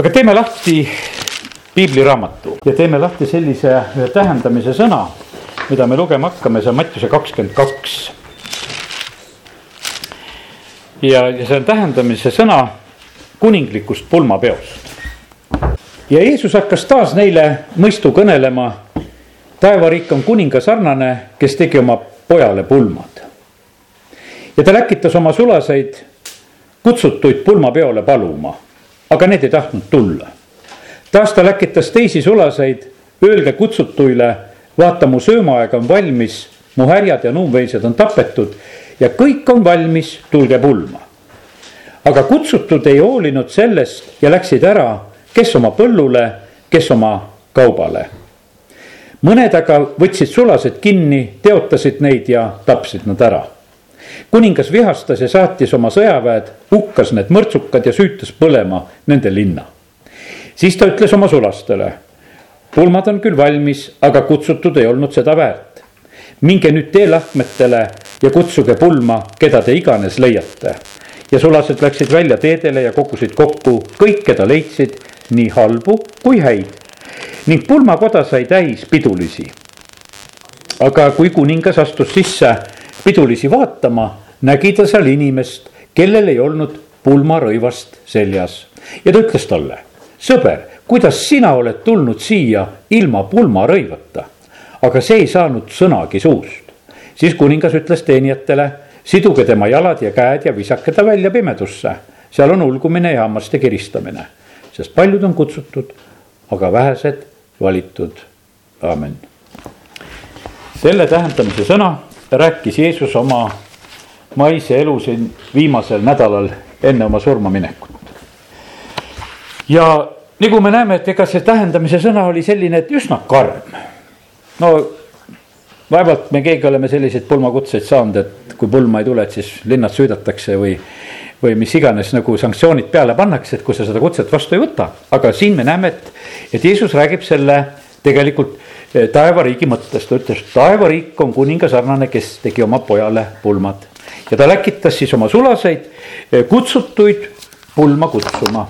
aga teeme lahti piibliraamatu ja teeme lahti sellise ühe tähendamise sõna, mida me lugema hakkame, see on Mattiuse kakskümmend kaks. ja, ja see on tähendamise sõna kuninglikust pulmapeost. ja Jeesus hakkas taas neile mõistu kõnelema. taevariik on kuninga sarnane, kes tegi oma pojale pulmad. ja ta läkitas oma sulaseid kutsutuid pulmapeole paluma aga need ei tahtnud tulla. taas ta läkitas teisi sulaseid, öelge kutsutuile, vaata, mu söömaaeg on valmis, mu härjad ja nuumveised on tapetud ja kõik on valmis, tulge pulma. aga kutsutud ei hoolinud sellest ja läksid ära, kes oma põllule, kes oma kaubale. mõned aga võtsid sulased kinni, teotasid neid ja tapsid nad ära kuningas vihastas ja saatis oma sõjaväed, hukkas need mõrtsukad ja süütas põlema nende linna. siis ta ütles oma sulastele, pulmad on küll valmis, aga kutsutud ei olnud seda väärt. minge nüüd teelahkmetele ja kutsuge pulma, keda te iganes leiate. ja sulased läksid välja teedele ja kogusid kokku kõik, keda leidsid, nii halbu kui häid. ning pulmakoda sai täis pidulisi. aga kui kuningas astus sisse pidulisi vaatama, nägi ta seal inimest, kellel ei olnud pulmarõivast seljas. ja ta ütles talle, sõber, kuidas sina oled tulnud siia ilma pulmarõivata? aga see ei saanud sõnagi suust. siis kuningas ütles teenijatele, siduge tema jalad ja käed ja visake ta välja pimedusse. seal on ulgumine ja hammaste kiristamine, sest paljud on kutsutud, aga vähesed valitud. amin. selle tähendamise sõna rääkis Jeesus oma maise elu siin viimasel nädalal enne oma surmaminekut. ja nagu me näeme, et ega see tähendamise sõna oli selline, et üsna karm. no vaevalt me keegi oleme selliseid pulmakutseid saanud, et kui pulma ei tule, et siis linnad süüdatakse või või mis iganes nagu sanktsioonid peale pannakse, et kui sa seda kutset vastu ei võta, aga siin me näeme, et, et Jeesus räägib selle tegelikult taevariigi mõttest, ta ütles, taevariik on kuninga sarnane, kes tegi oma pojale pulmad. ja ta läkitas siis oma sulaseid eh, kutsutuid pulma kutsuma.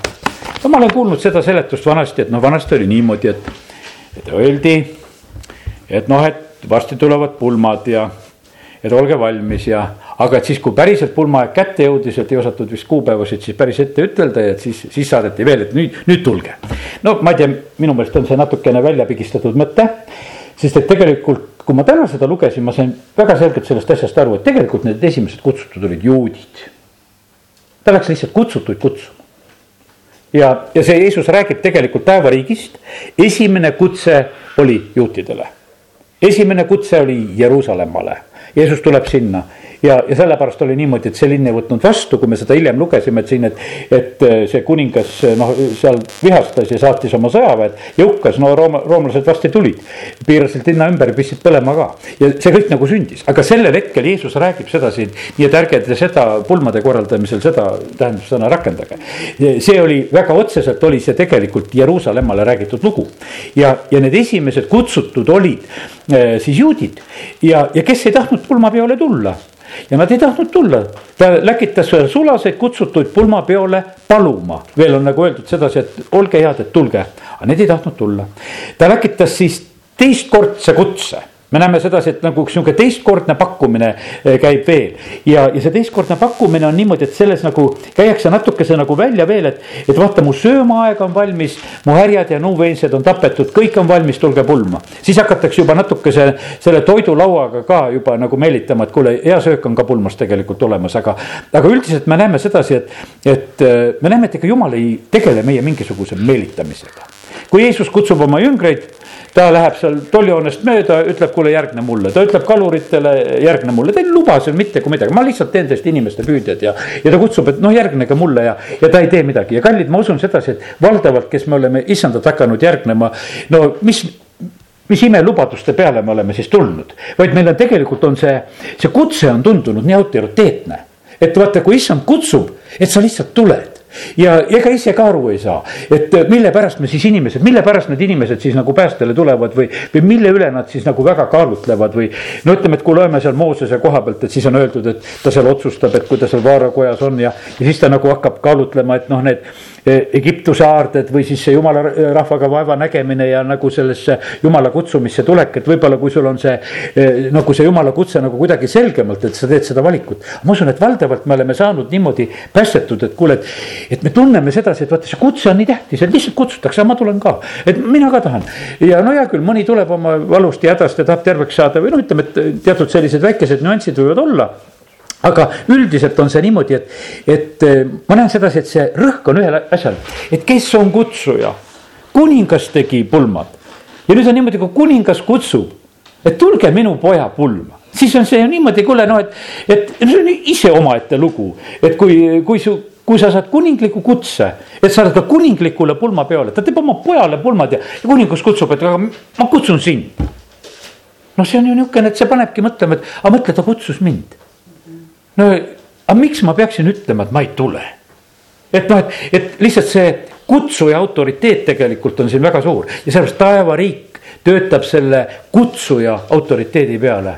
no ma olen kuulnud seda seletust vanasti, et noh, vanasti oli niimoodi, et, et öeldi, et noh, et varsti tulevad pulmad ja et olge valmis ja, aga et siis, kui päriselt pulmaaeg kätte jõudis, et ei osatud vist kuupäevasid siis päris ette ütelda ja siis, siis saadeti veel, et nüüd, nüüd tulge. no ma ei tea, minu meelest on see natukene välja pigistatud mõte, sest et tegelikult, kui ma täna seda lugesin, ma sain väga selgelt sellest asjast aru, et tegelikult need esimesed kutsutud olid juudid. ta läks lihtsalt kutsutuid kutsuma. ja, ja see Jeesus räägib tegelikult taevariigist, esimene kutse oli juutidele esimene kutse oli Jeruusalemmale Jeesus tuleb sinna ja, ja sellepärast oli niimoodi, et see linn ei võtnud vastu, kui me seda hiljem lugesime, et siin, et, et äh, see kuningas äh, noh, seal vihastas ja saatis oma sõjaväed ja hukkas, no rooma, roomlased varsti tulid. piirasid linna ümber pistsid põlema ka. Ja see kõik nagu sündis, aga sellel hetkel Jeesus räägib seda siin, nii et ärge te seda pulmade korraldamisel seda tähendussõna rakendage. see oli väga otseselt oli see tegelikult Jeruusalemmale räägitud lugu. Ja, ja need esimesed kutsutud olid äh, siis juudid. Ja, ja kes ei tahtnud pulmapeole tulla ja nad ei tahtnud tulla, ta läkitas sulaseid kutsutuid pulmapeole paluma, veel on nagu öeldud sedasi, et olge head, et tulge, aga need ei tahtnud tulla. ta läkitas siis teistkordse kutse me näeme sedasi, et nagu üks nihuke teistkordne pakkumine eh, käib veel ja, ja see teistkordne pakkumine on niimoodi, et selles nagu käiakse natukese nagu välja veel, et, et vaata, mu söömaaeg on valmis, mu härjad ja nuuveensed on tapetud, kõik on valmis, tulge pulma. siis hakatakse juba natukese selle toidulauaga ka juba nagu meelitama, et kuule, hea söök on ka pulmas tegelikult olemas, aga, aga üldiselt me näeme sedasi, et, et eh, me näeme, et ega jumal ei tegele meie mingisuguse meelitamisega kui Jeesus kutsub oma jüngreid, ta läheb seal tollihoonest mööda, ütleb, kuule, järgne mulle, ta ütleb kaluritele, järgne mulle, ta ei luba seal mitte kui midagi, ma lihtsalt teen teist inimeste püüdjad ja. ja ta kutsub, et noh, järgnege mulle ja, ja ta ei tee midagi. Ja kallid, ma usun sedasi, et valdavalt, kes me oleme issandat hakanud järgnema, no mis mis imelubaduste peale me oleme siis tulnud, vaid meil on tegelikult on see, see kutse on tundunud nii autoriteetne. et vaata, kui issand kutsub, et sa lihtsalt tuled ja ega ise ka aru ei saa, et mille pärast me siis inimesed, mille pärast need inimesed siis nagu päästele tulevad või, või mille üle nad siis nagu väga kaalutlevad või. no ütleme, et kui loeme seal Moosese koha pealt, et siis on öeldud, et ta seal otsustab, et kui ta seal vaarakojas on ja, ja siis ta nagu hakkab kaalutlema, et noh, need, Egiptuse aarded või siis see jumala rahvaga vaeva nägemine ja nagu sellesse jumala kutsumisse tulek, et võib-olla kui sul on see nagu see jumala kutse nagu kuidagi selgemalt, et sa teed seda valikut. ma usun, et valdavalt me oleme saanud niimoodi päästetud, et kuule, et, et me tunneme sedasi, et vaata, see kutse on nii tähtis, et lihtsalt kutsutakse, ma tulen ka, et mina ka tahan. ja no hea küll, mõni tuleb oma valust ja hädast ja tahab terveks saada või noh, ütleme, et teatud sellised väikesed nüansid võivad olla aga üldiselt on see niimoodi, et, et eh, ma näen sedasi, et see rõhk on ühel asjal, et kes on kutsuja. kuningas tegi pulmad. Ja nüüd on niimoodi, kui kuningas kutsub, et tulge minu poja pulma. Siis on see niimoodi, kuule noh, et, et see on ise omaette lugu, et kui, kui su kui sa saad kuningliku kutse, et sa oled ka kuninglikule pulmapeole, ta teeb oma pojale pulmad ja, ja kuningas kutsub, et aga ma kutsun sind. noh, see on ju niisugune, et see panebki mõtlema, et aga mõtle, ta kutsus mind no aga miks ma peaksin ütlema, et ma ei tule? et noh, et, et lihtsalt see kutsuja autoriteet tegelikult on siin väga suur ja sellepärast taevariik töötab selle kutsuja autoriteedi peale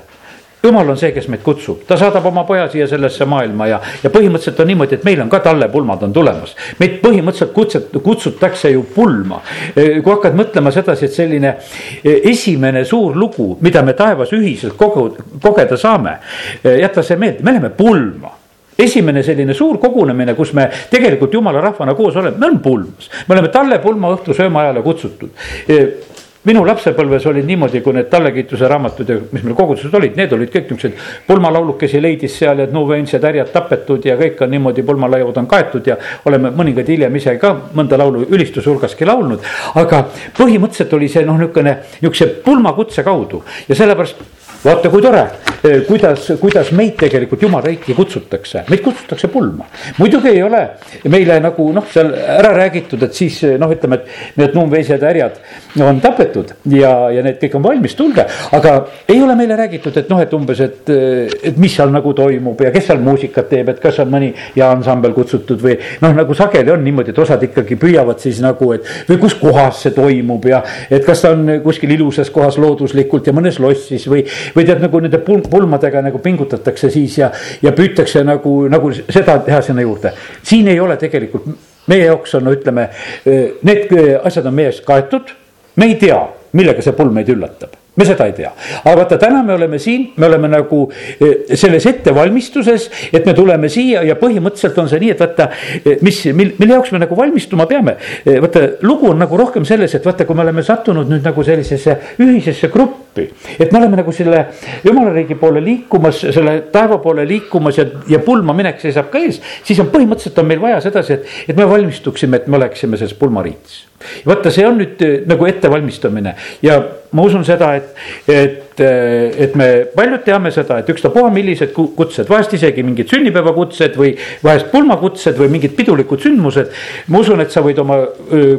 jumal on see, kes meid kutsub, ta saadab oma poja siia sellesse maailma ja, ja põhimõtteliselt on niimoodi, et meil on ka tallepulmad on tulemas. meid põhimõtteliselt kutset, kutsutakse ju pulma. kui hakkad mõtlema sedasi, et selline e, esimene suur lugu, mida me taevas ühiselt kogu, kogeda saame, e, jäta see meelde, me läheme pulma. Esimene selline suur kogunemine, kus me tegelikult jumala rahvana koos oleme, me oleme pulmas, me oleme tallepulma õhtu söömaajale kutsutud. E, minu lapsepõlves oli niimoodi, kui need tallekituse raamatud ja mis meil koguduses olid, need olid kõik niuksed pulmalaulukesi leidis seal ja Nuuvensed härjad tapetud ja kõik on niimoodi, pulmalaiud on kaetud ja oleme mõningaid hiljem ise ka mõnda laulu ülistuse hulgaski laulnud. aga põhimõtteliselt oli see noh, niisugune, niisuguse pulmakutse kaudu ja sellepärast vaata, kui tore, eh, kuidas, kuidas meid tegelikult jumala riiki kutsutakse, meid kutsutakse pulma. muidugi ei ole meile nagu noh, seal ära räägitud, et siis noh, ütleme, et need nuumveised härjad on tapetud ja, ja need kõik on valmis, tulge. aga ei ole meile räägitud, et noh, et umbes, et, et mis seal nagu toimub ja kes seal muusikat teeb, et kas on mõni jaansambel kutsutud või noh, nagu sageli on niimoodi, et osad ikkagi püüavad siis nagu, et või kus kohas see toimub ja et kas ta on kuskil ilusas kohas looduslikult ja mõnes lossis või või tead, nagu nende pulmadega nagu pingutatakse siis ja, ja püütakse nagu, nagu seda teha sinna juurde. siin ei ole tegelikult, meie jaoks on, no ütleme, need asjad on meie eest kaetud, me ei tea, millega see pulm meid üllatab me seda ei tea, aga vaata, täna me oleme siin, me oleme nagu eh, selles ettevalmistuses, et me tuleme siia ja põhimõtteliselt on see nii, et vaata, eh, mis, mil, mille jaoks me nagu valmistuma peame. Eh, vaata, lugu on nagu rohkem selles, et vaata, kui me oleme sattunud nüüd nagu sellisesse ühisesse gruppi, et me oleme nagu selle jumala riigi poole liikumas, selle taeva poole liikumas ja, ja pulma minek seisab ka ees, siis on põhimõtteliselt on meil vaja sedasi, et, et me valmistuksime, et me oleksime selles pulmariitis. Vaata, see on nüüd eh, nagu ettevalmistamine. Ja ma usun seda, et, et, eh, et me paljud teame seda, et ükstapuha, millised kutsed, vahest isegi mingid sünnipäevakutsed või vahest pulmakutsed või mingid pidulikud sündmused. ma usun, et sa võid oma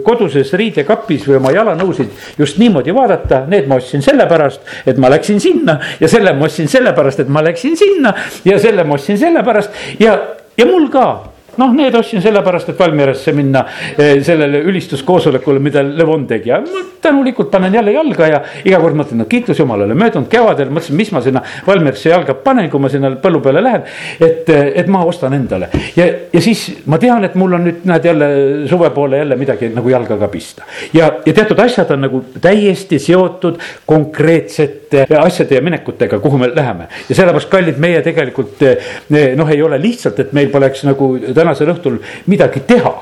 koduses riidekapis või oma jalanõusid just niimoodi vaadata, need ma ostsin sellepärast, et ma läksin sinna ja selle ma ostsin sellepärast, et ma läksin sinna ja selle ma ostsin sellepärast. Ja, ja mul ka noh, need ostsin sellepärast, et Valmieresse minna eh, sellele ülistuskoosolekule, mida Levon tegi ja tänulikult panen jälle jalga ja iga kord mõtlen, no kiitus Jumalale, möödunud kevadel mõtlesin, mis ma sinna Valmieresse jalga panen, kui ma sinna põllu peale lähen. et, eh, et ma ostan endale ja, ja siis ma tean, et mul on nüüd näed jälle suve poole jälle midagi nagu jalga ka pista. ja, ja teatud asjad on nagu täiesti seotud konkreetsete asjade ja minekutega, kuhu me läheme ja sellepärast, kallid, meie tegelikult eh, noh, ei ole lihtsalt, et meil poleks nagu tänasel õhtul midagi teha.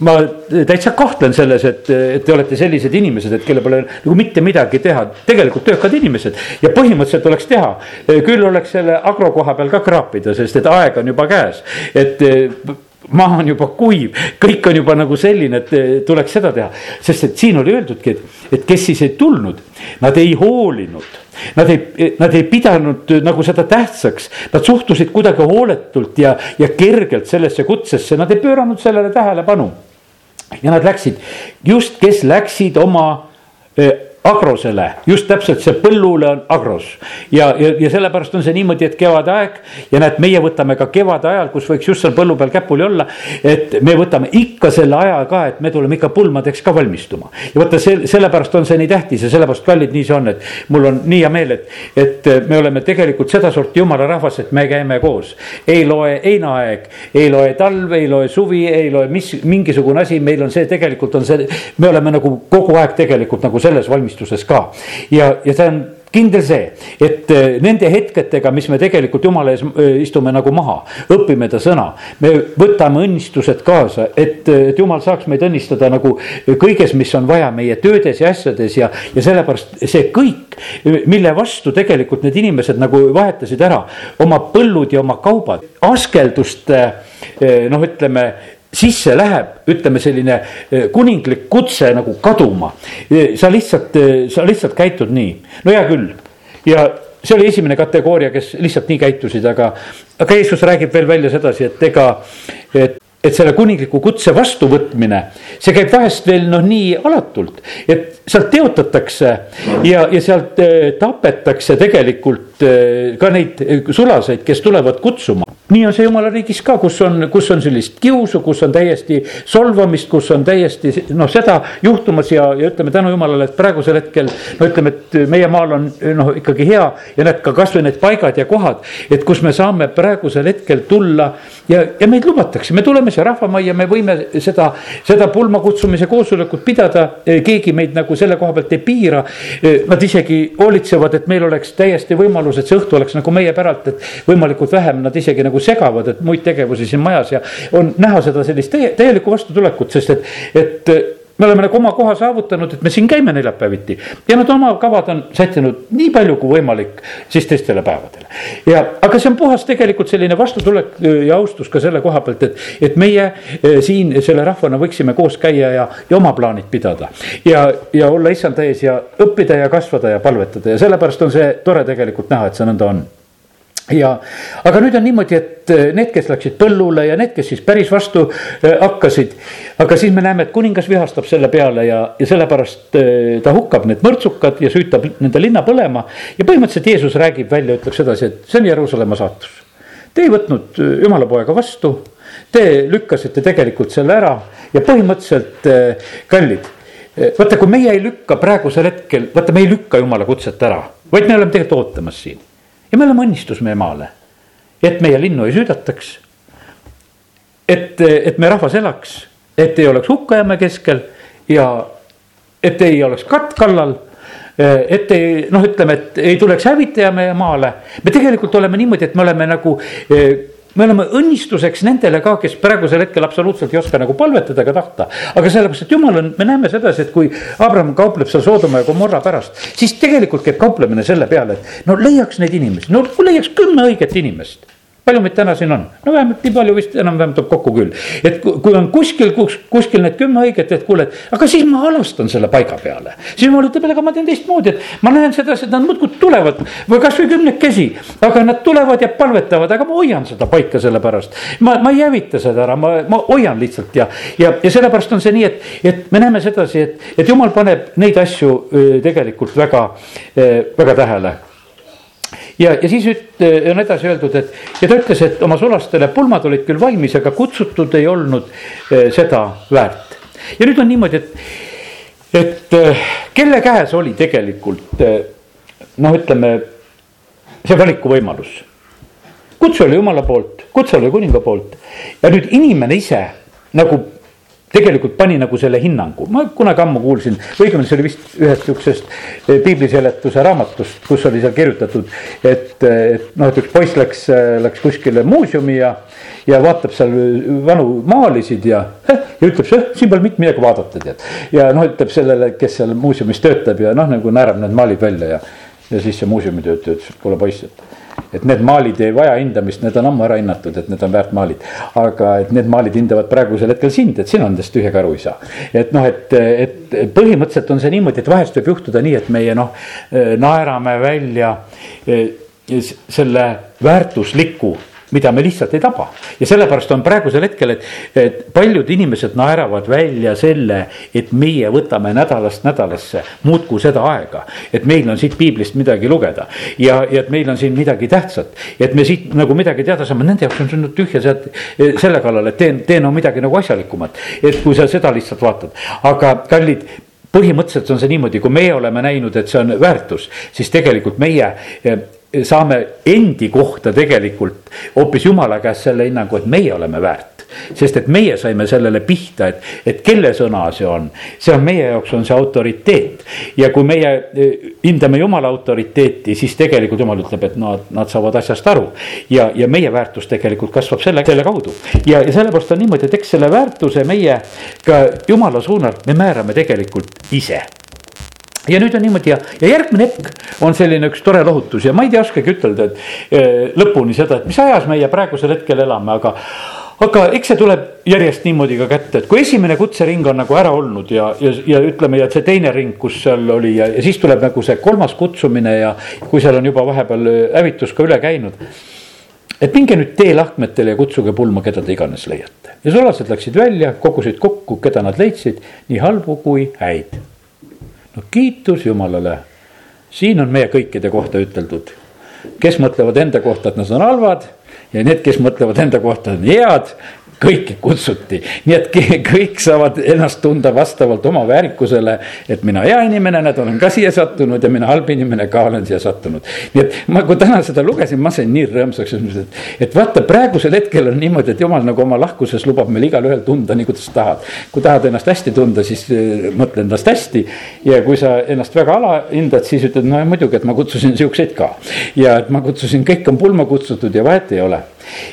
Ma täitsa kahtlen selles, et, et te olete sellised inimesed, et kellel pole nagu mitte midagi teha, tegelikult töökad inimesed ja põhimõtteliselt oleks teha. küll oleks selle agro koha peal ka kraapida, sest et aeg on juba käes, et maa on juba kuiv, kõik on juba nagu selline, et tuleks seda teha, sest et siin oli öeldudki, et, et kes siis ei tulnud, nad ei hoolinud. Nad ei, nad ei pidanud nagu seda tähtsaks, nad suhtusid kuidagi hooletult ja, ja kergelt sellesse kutsesse, nad ei pööranud sellele tähelepanu. ja nad läksid, just kes läksid oma eh, agrosele, just täpselt see põllule on agros. ja, ja, ja sellepärast on see niimoodi, et kevade aeg ja näed, meie võtame ka kevade ajal, kus võiks just seal põllu peal käpuli olla. et me võtame ikka selle aja ka, et me tuleme ikka pulmadeks ka valmistuma. ja vaata, see, sellepärast on see nii tähtis ja sellepärast kallid, nii see on, et mul on nii hea meel, et, et me oleme tegelikult sedasorti jumala rahvas, et me käime koos. ei loe heinaaeg, ei loe talv, ei loe suvi, ei loe mis, mingisugune asi, meil on see tegelikult on see, me oleme nagu kogu aeg tegelikult nagu selles valmistuses ka. ja, ja see on kindel see, et äh, nende hetkedega, mis me tegelikult jumala ees äh, istume nagu maha, õpime ta sõna. me võtame õnnistused kaasa, et, äh, et jumal saaks meid õnnistada nagu kõiges, mis on vaja meie töödes ja asjades ja, ja sellepärast see kõik, mille vastu tegelikult need inimesed nagu vahetasid ära oma põllud ja oma kaubad, askelduste noh, ütleme sisse läheb, ütleme selline eh, kuninglik kutse nagu kaduma. Eh, sa lihtsalt, eh, sa lihtsalt käitud nii, no hea küll ja see oli esimene kategooria, kes lihtsalt nii käitusid, aga, aga Jeesus räägib veel välja sedasi, et ega, et et selle kuningliku kutse vastuvõtmine, see käib vahest veel noh, nii alatult, et sealt teotatakse ja, ja sealt tapetakse tegelikult ka neid sulaseid, kes tulevad kutsuma nii on see jumala riigis ka, kus on, kus on sellist kiusu, kus on täiesti solvamist, kus on täiesti noh, seda juhtumas ja, ja ütleme tänu jumalale, et praegusel hetkel. no ütleme, et meie maal on noh, ikkagi hea ja näed ka kasvõi need paigad ja kohad, et kus me saame praegusel hetkel tulla. Ja, ja meid lubatakse, me tuleme siia rahvamajja, me võime seda, seda pulmakutsumise koosolekut pidada, keegi meid nagu selle koha pealt ei piira. Nad isegi hoolitsevad, et meil oleks täiesti võimalus, et see õhtu oleks nagu meie päralt, et võimalikult vähem. Nad isegi nagu segavad, et muid tegevusi siin majas ja on näha seda sellist täie, täielikku vastutulekut, sest et, et me oleme nagu oma koha saavutanud, et me siin käime neljapäeviti ja nad oma kavad on sättinud nii palju kui võimalik siis teistele päevadele. ja, aga see on puhas tegelikult selline vastutulek ja austus ka selle koha pealt, et, et meie eh, siin selle rahvana võiksime koos käia ja, ja oma plaanid pidada. ja, ja olla issanda ees ja õppida ja kasvada ja palvetada ja sellepärast on see tore tegelikult näha, et see nõnda on ja, aga nüüd on niimoodi, et eh, need, kes läksid põllule ja need, kes siis päris vastu eh, hakkasid. aga siis me näeme, et kuningas vihastab selle peale ja, ja sellepärast eh, ta hukkab need mõrtsukad ja süütab nende linna põlema. ja põhimõtteliselt Jeesus räägib välja, ütleb sedasi, et see on Jeruusalemma saatus. Te ei võtnud jumala poega vastu, te lükkasite tegelikult selle ära ja põhimõtteliselt kallid vaata, kui meie ei lükka praegusel hetkel, vaata, me ei lükka jumala kutset ära, vaid me oleme tegelikult ootamas siin ja me oleme õnnistus meie maale, et meie linnu ei süüdataks. et, et meie rahvas elaks, et ei oleks hukkajamäe keskel ja et ei oleks katt kallal et ei noh, ütleme, et ei tuleks hävitaja meie maale. me tegelikult oleme niimoodi, et me oleme nagu me oleme õnnistuseks nendele ka, kes praegusel hetkel absoluutselt ei oska nagu palvetada ega tahta. aga sellepärast, et jumal on, me näeme sedasi, et kui Abraham kaupleb seal Soodoma ja Gomorra pärast, siis tegelikult käib kauplemine selle peale, et no leiaks neid inimesi, no leiaks kümme õiget inimest palju meid täna siin on? no vähemalt nii palju vist enam-vähem tuleb kokku küll. et kui on kuskil, kuskil need kümme õiget, et kuule, et aga siis ma alastan selle paiga peale. siis jumal ütleb, et aga ma teen teistmoodi, et ma näen sedasi, et nad muudkui tulevad või kasvõi kümnekesi. aga nad tulevad ja palvetavad, aga ma hoian seda paika selle pärast. ma, ma ei hävita seda ära, ma, ma hoian lihtsalt ja, ja, ja sellepärast on see nii, et, et me näeme sedasi, et, et jumal paneb neid asju tegelikult väga, väga tähele ja, ja siis üt, on edasi öeldud, et ja ta ütles, et oma sulastele pulmad olid küll valmis, aga kutsutud ei olnud eh, seda väärt. ja nüüd on niimoodi, et, et eh, kelle käes oli tegelikult noh, ütleme see valikuvõimalus. kutse oli jumala poolt, kutse oli kuninga poolt ja nüüd inimene ise nagu tegelikult pani nagu selle hinnangu, ma kunagi ammu kuulsin, õigemini see oli vist ühest sihukesest eh, piibliseletuse raamatust, kus oli seal kirjutatud. et, et noh, et üks poiss läks, läks kuskile muuseumi ja, ja vaatab seal vanu maalisid ja, ja ütleb, siin pole mitte midagi vaadata, tead. ja noh, ütleb sellele, kes seal muuseumis töötab ja noh, nagu naerab need maalid välja ja, ja siis see muuseumi töötaja ütles, et kuule poiss, et et need maalid ei vaja hindamist, need on ammu ära hinnatud, et need on väärt maalid. aga et need maalid hindavad praegusel hetkel sind, et sina nendest tühja ka aru ei saa. et noh, et, et põhimõtteliselt on see niimoodi, et vahest võib juhtuda nii, et meie noh, naerame välja eh, selle väärtusliku mida me lihtsalt ei taba. ja sellepärast on praegusel hetkel, et, et paljud inimesed naeravad välja selle, et meie võtame nädalast nädalasse muudkui seda aega. et meil on siit piiblist midagi lugeda ja, ja et meil on siin midagi tähtsat. et me siit nagu midagi teada saame, nende jaoks on see nüüd tühja sealt selle kallal, et teen, teen no midagi nagu asjalikumat. et kui sa seda lihtsalt vaatad, aga kallid põhimõtteliselt on see niimoodi, kui meie oleme näinud, et see on väärtus, siis tegelikult meie eh, saame endi kohta tegelikult hoopis jumala käest selle hinnangu, et meie oleme väärt sest et meie saime sellele pihta, et, et kelle sõna see on, see on meie jaoks on see autoriteet. ja kui meie eh, hindame jumala autoriteeti, siis tegelikult jumal ütleb, et nad, nad saavad asjast aru. ja, ja meie väärtus tegelikult kasvab selle, selle kaudu ja, ja sellepärast on niimoodi, et eks selle väärtuse meie ka jumala suunal me määrame tegelikult ise ja nüüd on niimoodi ja, ja järgmine hetk on selline üks tore lohutus ja ma ei tea, oskagi ütelda, et eh, lõpuni seda, et mis ajas meie praegusel hetkel elame, aga aga eks see tuleb järjest niimoodi ka kätte, et kui esimene kutsering on nagu ära olnud ja, ja, ja ütleme, ja see teine ring, kus seal oli ja, ja siis tuleb nagu see kolmas kutsumine ja kui seal on juba vahepeal hävitus ka üle käinud. et minge nüüd teelahkmetele ja kutsuge pulma, keda te iganes leiate ja sulased läksid välja, kogusid kokku, keda nad leidsid, nii halbu kui häid. No kiitus Jumalale, siin on meie kõikide kohta üteldud, kes mõtlevad enda kohta, et nad on halvad ja need, kes mõtlevad enda kohta on head, kõiki kutsuti, nii et kõik saavad ennast tunda vastavalt oma väärikusele. et mina hea inimene, näed, olen ka siia sattunud ja mina halb inimene ka olen siia sattunud. nii et ma, kui täna seda lugesin, ma sain nii rõõmsaks, et, et vaata, praegusel hetkel on niimoodi, et jumal nagu oma lahkuses lubab meil igalühel tunda nii, kuidas tahad. kui tahad ennast hästi tunda, siis äh, mõtle ennast hästi ja kui sa ennast väga alahindad, siis ütled, no muidugi, et ma kutsusin siukseid ka. ja et ma kutsusin, kõik on pulma kutsutud ja vahet ei ole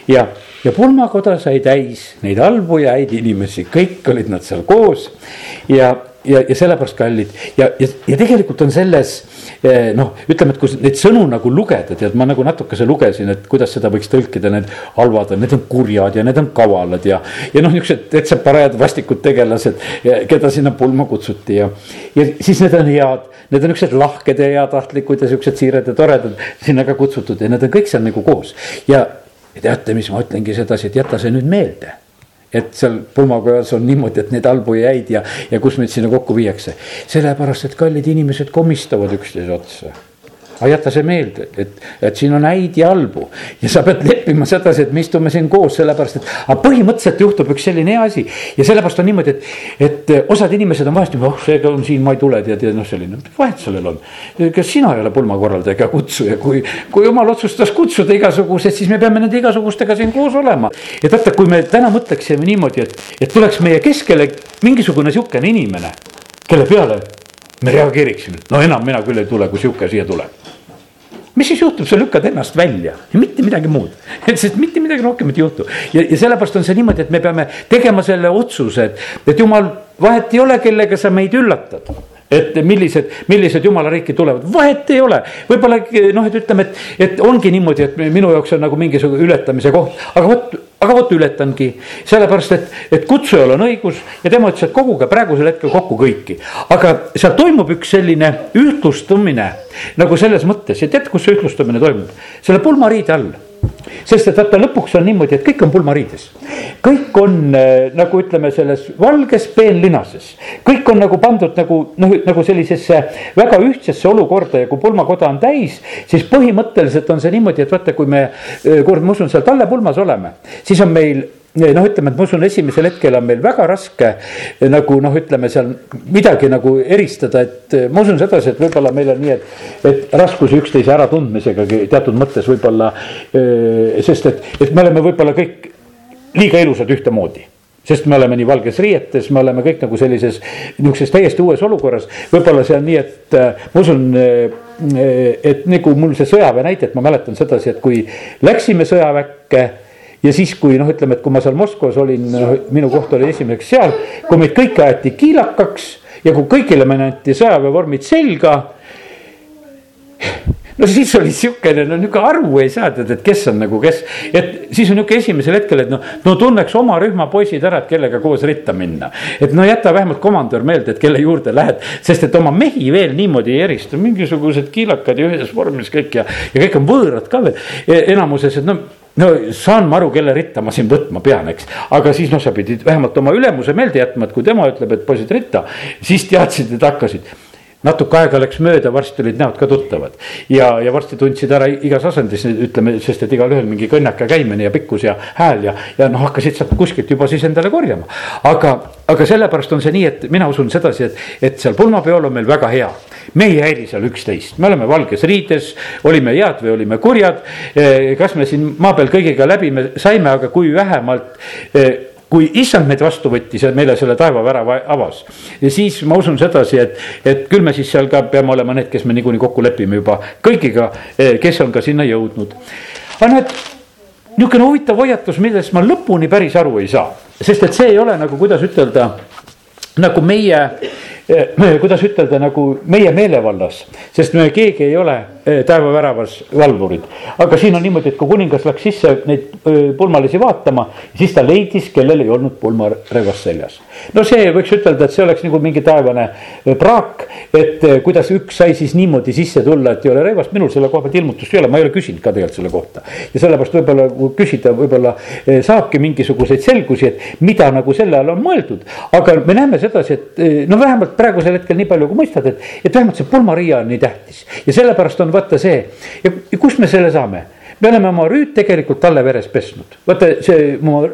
ja, ja pulmakoda sai täis neid halbu ja häid inimesi, kõik olid nad seal koos. ja, ja, ja sellepärast kallid ja, ja, ja tegelikult on selles eh, noh, ütleme, et kui neid sõnu nagu lugeda, tead, ma nagu natukese lugesin, et kuidas seda võiks tõlkida, need halvad on, need on kurjad ja need on kavalad ja. ja noh, niuksed täitsa parajad vastikud tegelased, keda sinna pulma kutsuti ja, ja siis need on head. Need on niuksed lahked ja heatahtlikud ja siuksed siired ja toredad sinna ka kutsutud ja need on kõik seal nagu koos ja ja teate, mis ma ütlengi sedasi, et jäta see nüüd meelde et seal pulmakojas on niimoodi, et neid halbu jäid ja, ja kus meid sinna kokku viiakse. sellepärast, et kallid inimesed komistavad üksteise otsa aga jäta see meelde, et, et siin on häid ja halbu ja sa pead leppima sedasi, et me istume siin koos, sellepärast et, aga põhimõtteliselt juhtub üks selline hea asi. ja sellepärast on niimoodi, et, et osad inimesed on vahest, oh seega on siin, ma ei tule, tead, ja noh, selline, vahet sellel on. kas sina ei ole pulmakorraldaja ega kutsuja, kui, kui jumal otsustas kutsuda igasugused, siis me peame nende igasugustega siin koos olema. et vaata, kui me täna mõtleksime niimoodi, et, et tuleks meie keskele mingisugune sihukene inimene, kelle peale me reageeriksime, no enam mina küll ei tule, kui sihuke siia tuleb mis siis juhtub, sa lükkad ennast välja. Ja mitte midagi muud. et sest mitte midagi rohkemat ei juhtu. Ja, ja sellepärast on see niimoodi, et me peame tegema selle otsuse, et, et jumal, vahet ei ole, kellega sa meid üllatad et millised, millised jumala riiki tulevad, vahet ei ole. võib-olla noh, et ütleme, et, et ongi niimoodi, et minu jaoks on nagu mingisugune ületamise koht, aga vot, aga vot ületangi. sellepärast, et, et kutsujal on õigus ja tema ütles, et koguge praegusel hetkel kokku kõiki. aga seal toimub üks selline ühtlustumine nagu selles mõttes ja tead, kus see ühtlustumine toimub? selle pulmariide all sest et vaata, lõpuks on niimoodi, et kõik on pulmariides. kõik on äh, nagu ütleme, selles valges peenlinases, kõik on nagu pandud nagu noh, nagu sellisesse väga ühtsesse olukorda ja kui pulmakoda on täis, siis põhimõtteliselt on see niimoodi, et vaata, kui me, äh, kurat, ma usun, seal Talle pulmas oleme, siis on meil noh, ütleme, et ma usun, esimesel hetkel on meil väga raske nagu noh, ütleme seal midagi nagu eristada, et eh, ma usun sedasi, et võib-olla meil on nii, et, et raskusi üksteise äratundmisegagi teatud mõttes võib-olla. Eh, sest et, et me oleme võib-olla kõik liiga ilusad ühtemoodi sest me oleme nii valges riietes, me oleme kõik nagu sellises nihukeses täiesti uues olukorras. võib-olla see on nii, et eh, ma usun, et nagu mul see sõjaväe näite, et ma mäletan sedasi, et kui läksime sõjaväkke ja siis, kui noh, ütleme, et kui ma seal Moskvas olin, minu koht oli esimeseks seal, kui meid kõiki aeti kiilakaks ja kui kõigile meile anti sõjaväevormid selga. No siis oli siukene, no nihuke aru ei saa tead, et kes on nagu kes. et siis on nihuke esimesel hetkel, et noh, no tunneks oma rühma poisid ära, et kellega koos ritta minna. et no jäta vähemalt komandör meelde, et kelle juurde lähed, sest et oma mehi veel niimoodi ei erista, mingisugused kiilakad ja ühes vormis kõik ja, ja kõik on võõrad ka veel e, enamuses, et no no saan ma aru, kelle ritta ma siin võtma pean, eks. aga siis noh, sa pidid vähemalt oma ülemuse meelde jätma, et kui tema ütleb, et poisid ritta, siis teadsid, et hakkasid natuke aega läks mööda, varsti olid näod ka tuttavad. ja, ja varsti tundsid ära igas asendis, ütleme, sest et igalühel mingi kõnnaka käimine ja pikkus ja hääl ja, ja noh, hakkasid sealt kuskilt juba siis endale korjama. aga, aga sellepärast on see nii, et mina usun sedasi, et, et seal pulmapeol on meil väga hea me ei häiri seal üksteist, me oleme valges riides, olime head või olime kurjad. Eh, kas me siin maa peal kõigiga läbi me saime, aga kui vähemalt eh, kui issand meid vastu võttis ja meile selle taevavärava avas. siis ma usun sedasi, et, et küll me siis seal ka peame olema need, kes me niikuinii kokku lepime juba kõigiga, eh, kes on ka sinna jõudnud. aga näed, niisugune huvitav hoiatus, millest ma lõpuni päris aru ei saa, sest et see ei ole nagu, kuidas ütelda, nagu meie kuidas ütelda, nagu meie meelevallas, sest me keegi ei ole eh, taevaväravas valvurid. aga siin on niimoodi, et kui kuningas läks sisse neid eh, pulmalisi vaatama, siis ta leidis, kellel ei olnud pulmarelvast seljas. no see võiks ütelda, et see oleks nagu mingi taevane praak, et kuidas üks sai siis niimoodi sisse tulla, et ei ole relvast, minul selle koha pealt ilmutust ei ole, ma ei ole küsinud ka tegelikult selle kohta. ja sellepärast võib-olla kui küsida, võib-olla saabki mingisuguseid selgusi, et mida nagu selle all on mõeldud. aga me näeme sedasi, et no vähemalt praegusel hetkel nii palju, kui mõistad, et, et vähemalt see pulmariia on nii tähtis. ja sellepärast on vaata see ja, ja kust me selle saame? me oleme oma rüüd tegelikult talle veres pesnud, vaata see oma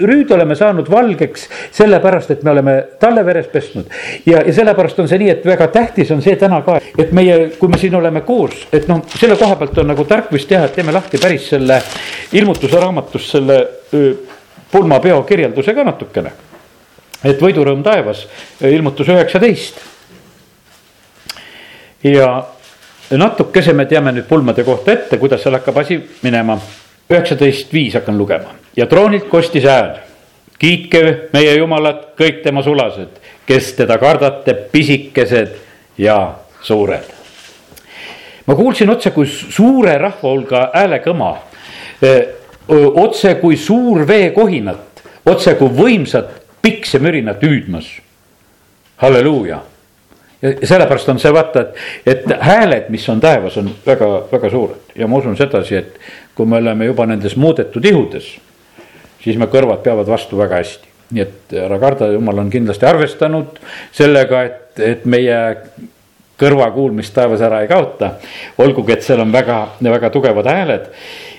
rüüd oleme saanud valgeks sellepärast, et me oleme talle veres pesnud. ja, ja sellepärast on see nii, et väga tähtis on see täna ka, et meie, kui me siin oleme koos, et noh, selle koha pealt on nagu tark vist teha, et teeme lahti päris selle ilmutuse raamatust selle pulmapeo kirjelduse ka natukene et võidurõõm taevas, ilmutus üheksateist. ja natukese me teame nüüd pulmade kohta ette, kuidas seal hakkab asi minema. üheksateist viis hakkan lugema ja troonilt kostis hääl. kiitke meie Jumalat, kõik tema sulased, kes teda kardate, pisikesed ja suured. ma kuulsin otse kui suure rahva hulga häälekõma, otse kui suur veekohinat, otse kui võimsat piksemürinat hüüdmas. halleluuja. ja sellepärast on see vaata, et, et hääled, mis on taevas, on väga-väga suured ja ma usun sedasi, et kui me oleme juba nendes muudetud ihudes, siis me kõrvad peavad vastu väga hästi. nii et ära karda, jumal on kindlasti arvestanud sellega, et, et meie kõrvakuulmist taevas ära ei kaota. olgugi, et seal on väga, väga tugevad hääled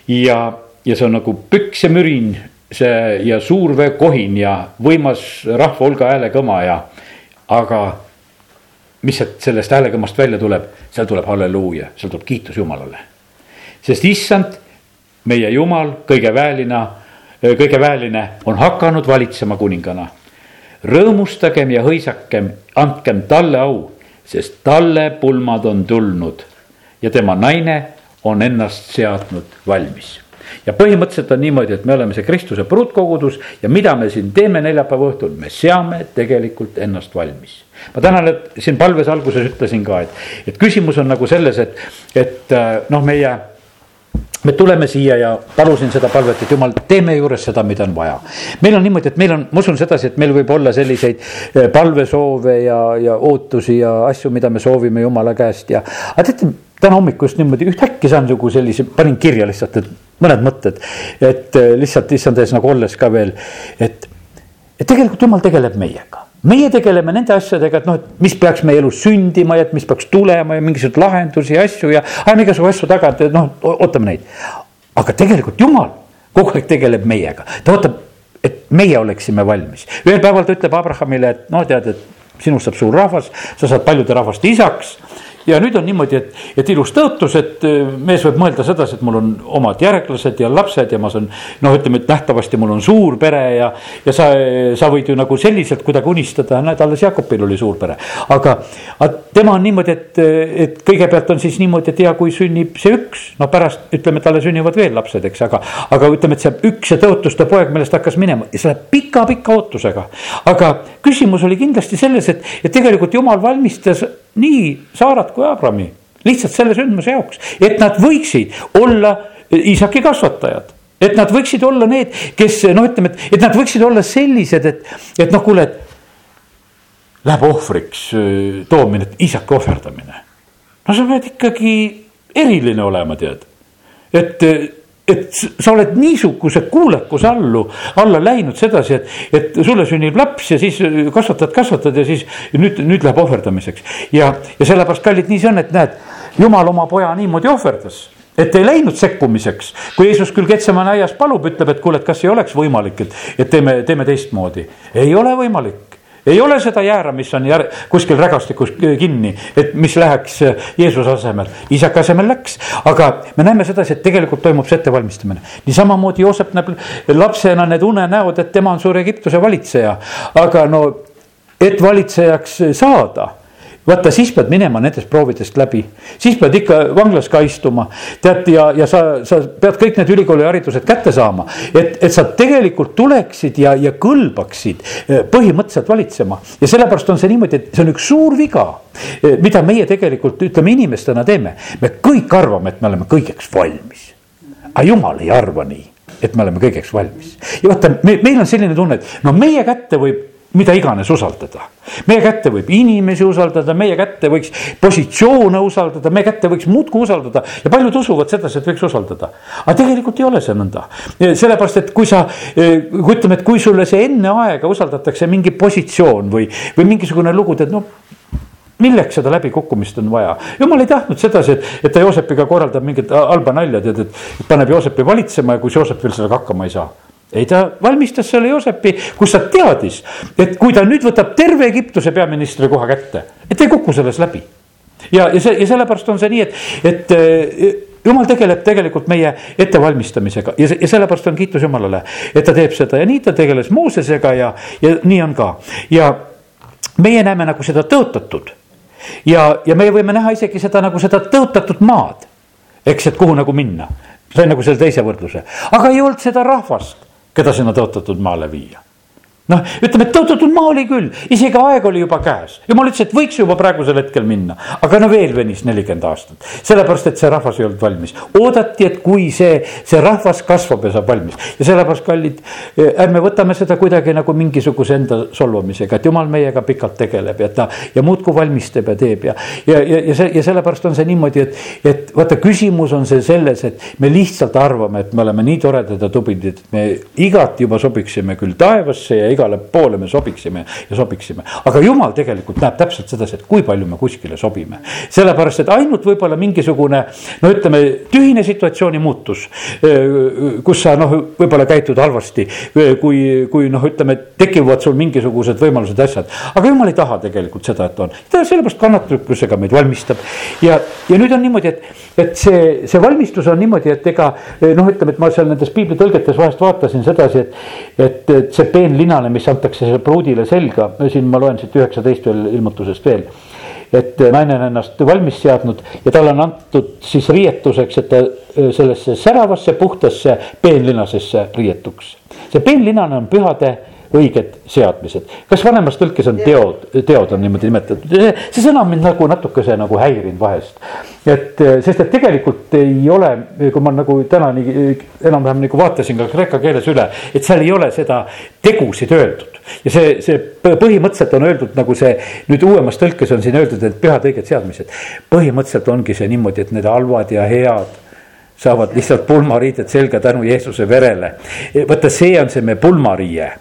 ja, ja see on nagu püks ja mürin see ja suur veekohin ja võimas rahva hulga häälekõma ja, aga mis sealt sellest häälekõmmast välja tuleb, seal tuleb halleluuja, seal tuleb kiitus Jumalale. sest issand, meie Jumal, kõige väelina, kõige väeline on hakanud valitsema kuningana. rõõmustagem ja hõisakem, andkem talle au, sest talle pulmad on tulnud ja tema naine on ennast seadnud valmis ja põhimõtteliselt on niimoodi, et me oleme see Kristuse pruutkogudus ja mida me siin teeme neljapäeva õhtul, me seame tegelikult ennast valmis. ma tänan, et siin palves alguses ütlesin ka, et, et küsimus on nagu selles, et, et äh, noh, meie me tuleme siia ja palusin seda palvet, et jumal, tee meie juures seda, mida on vaja. meil on niimoodi, et meil on, ma usun sedasi, et meil võib olla selliseid äh, palvesoove ja, ja ootusi ja asju, mida me soovime jumala käest ja. aga teate, täna hommikul just niimoodi ühtäkki saan nagu sellise, panin kirja lihtsalt, et mõned mõtted, et äh, lihtsalt issand ees nagu olles ka veel, et, et tegelikult jumal tegeleb meiega meie tegeleme nende asjadega, et noh, et mis peaks meie elus sündima ja et mis peaks tulema ja mingisuguseid lahendusi ja asju ja ajame igasugu asju taga, et noh, ootame neid. aga tegelikult jumal kogu aeg tegeleb meiega, ta ootab, et meie oleksime valmis. ühel päeval ta ütleb Abrahamile, et no tead, et sinust saab suur rahvas, sa saad paljude rahvaste isaks ja nüüd on niimoodi, et, et ilus tõotus, et äh, mees võib mõelda sedasi, et mul on omad järglased ja lapsed ja ma saan. noh, ütleme, et nähtavasti mul on suur pere ja, ja sa, sa võid ju nagu selliselt kuidagi unistada, näed, alles Jakobil oli suur pere. aga, aga tema on niimoodi, et, et kõigepealt on siis niimoodi, et ja kui sünnib see üks, no pärast ütleme, talle sünnivad veel lapsed, eks, aga. aga ütleme, et see üks see tõotuste poeg, millest hakkas minema see läheb pika-pika ootusega. aga küsimus oli kindlasti selles, et, et tegelikult jumal valmistas nii Saarat kui Abrami lihtsalt selle sündmuse jaoks, et nad võiksid olla isaki kasvatajad et nad võiksid olla need, kes noh, ütleme, et, et nad võiksid olla sellised, et, et noh, kuule, et läheb ohvriks toomine, et isake ohverdamine. no sa pead ikkagi eriline olema, tead. et, et sa oled niisuguse kuulekuse allu, alla läinud sedasi, et, et sulle sünnib laps ja siis kasvatad, kasvatad ja siis nüüd, nüüd läheb ohverdamiseks. ja, ja sellepärast, kallid, nii see on, et näed, jumal oma poja niimoodi ohverdas et ei läinud sekkumiseks, kui Jeesus küll Ketsemane aias palub, ütleb, et kuule, et kas ei oleks võimalik, et, et teeme, teeme teistmoodi. ei ole võimalik ei ole seda jäära, mis on jär, kuskil rägastikus kinni, et mis läheks Jeesuse asemel, isaka asemel läks. aga me näeme sedasi, et tegelikult toimub see ettevalmistamine. niisamamoodi Joosep näeb lapsena need unenäod, et tema on suur Egiptuse valitseja, aga no et valitsejaks saada vaata, siis pead minema nendest proovidest läbi, siis pead ikka vanglas ka istuma. tead ja, ja sa, sa pead kõik need ülikooliharidused kätte saama, et, et sa tegelikult tuleksid ja, ja kõlbaksid eh, põhimõtteliselt valitsema. ja sellepärast on see niimoodi, et see on üks suur viga, eh, mida meie tegelikult ütleme inimestena teeme. me kõik arvame, et me oleme kõigeks valmis. aga jumal ei arva nii et me oleme kõigeks valmis ja vaata, meil on selline tunne, et no meie kätte võib mida iganes usaldada. meie kätte võib inimesi usaldada, meie kätte võiks positsioone usaldada, meie kätte võiks muudkui usaldada ja paljud usuvad sedasi, et võiks usaldada. aga tegelikult ei ole see nõnda, sellepärast et kui sa, kui ütleme, et kui sulle see enne aega usaldatakse mingi positsioon või, või mingisugune lugu, tead noh milleks seda läbikukkumist on vaja, jumal ei tahtnud sedasi, et, et ta Joosepiga korraldab mingit halba nalja, tead, et paneb Joosepi valitsema ja kus Joosep veel sellega hakkama ei saa ei, ta valmistas selle Joosepi, kus ta teadis, et kui ta nüüd võtab terve Egiptuse peaministri koha kätte, et ei kuku selles läbi. ja, ja see ja sellepärast on see nii, et, et eh, jumal tegeleb tegelikult meie ettevalmistamisega. Ja, ja sellepärast on kiitus Jumalale, et ta teeb seda. Ja nii ta tegeles Moosesega ja, ja nii on ka. Ja meie näeme nagu seda tõotatud. Ja, ja meie võime näha isegi seda nagu seda tõotatud maad, eks, et kuhu nagu minna. Sain nagu selle teise võrdluse, aga ei olnud seda rahvast keda sinna tõotatud maale viia noh, ütleme, et tõotatud maa oli küll, isegi aeg oli juba käes, jumal ütles, et võiks juba praegusel hetkel minna, aga no veel venis nelikümmend aastat. sellepärast, et see rahvas ei olnud valmis, oodati, et kui see, see rahvas kasvab ja saab valmis. Ja sellepärast, kallid, ärme võtame seda kuidagi nagu mingisuguse enda solvamisega, et jumal meiega pikalt tegeleb ja ta ja muudkui valmistab ja teeb ja, ja, ja, ja see ja sellepärast on see niimoodi, et, et vaata, küsimus on see selles, et me lihtsalt arvame, et me oleme nii toredad ja tublid, et me igati juba sobiksime küll taevasse ja igale poole me sobiksime ja sobiksime. aga jumal tegelikult näeb täpselt sedasi, et kui palju me kuskile sobime. sellepärast, et ainult võib-olla mingisugune no ütleme, tühine situatsiooni muutus, kus sa noh, võib-olla käitud halvasti, kui, kui noh, ütleme, tekivad sul mingisugused võimalused, asjad. aga jumal ei taha tegelikult seda, et on, ta sellepärast kannatlikkusega meid valmistab ja, ja nüüd on niimoodi, et, et see, see valmistus on niimoodi, et ega noh, ütleme, et ma seal nendes piiblitõlgetes vahest vaatasin sedasi, et, et, et see peenlinane mis antakse pruudile selga, siin ma loen siit üheksateist veel ilmutusest veel. et naine on ennast valmis seadnud ja talle on antud siis riietuseks, et ta sellesse säravasse, puhtasse peenlinasesse riietuks. see peenlinane on pühade õiged seadmised. kas vanemas tõlkes on teod, teod on niimoodi nimetatud, see sõna on mind nagu natukese nagu häirinud vahest. et sest, et tegelikult ei ole, kui ma nagu täna nii enam-vähem nagu vaatasin ka kreeka keeles üle, et seal ei ole seda tegusid öeldud ja see, see põhimõtteliselt on öeldud nagu see nüüd uuemas tõlkes on siin öeldud, et pühad õiged seadmised. põhimõtteliselt ongi see niimoodi, et need halvad ja head saavad lihtsalt pulmariided selga tänu Jeesuse verele. vaata, see on see me pulmariie.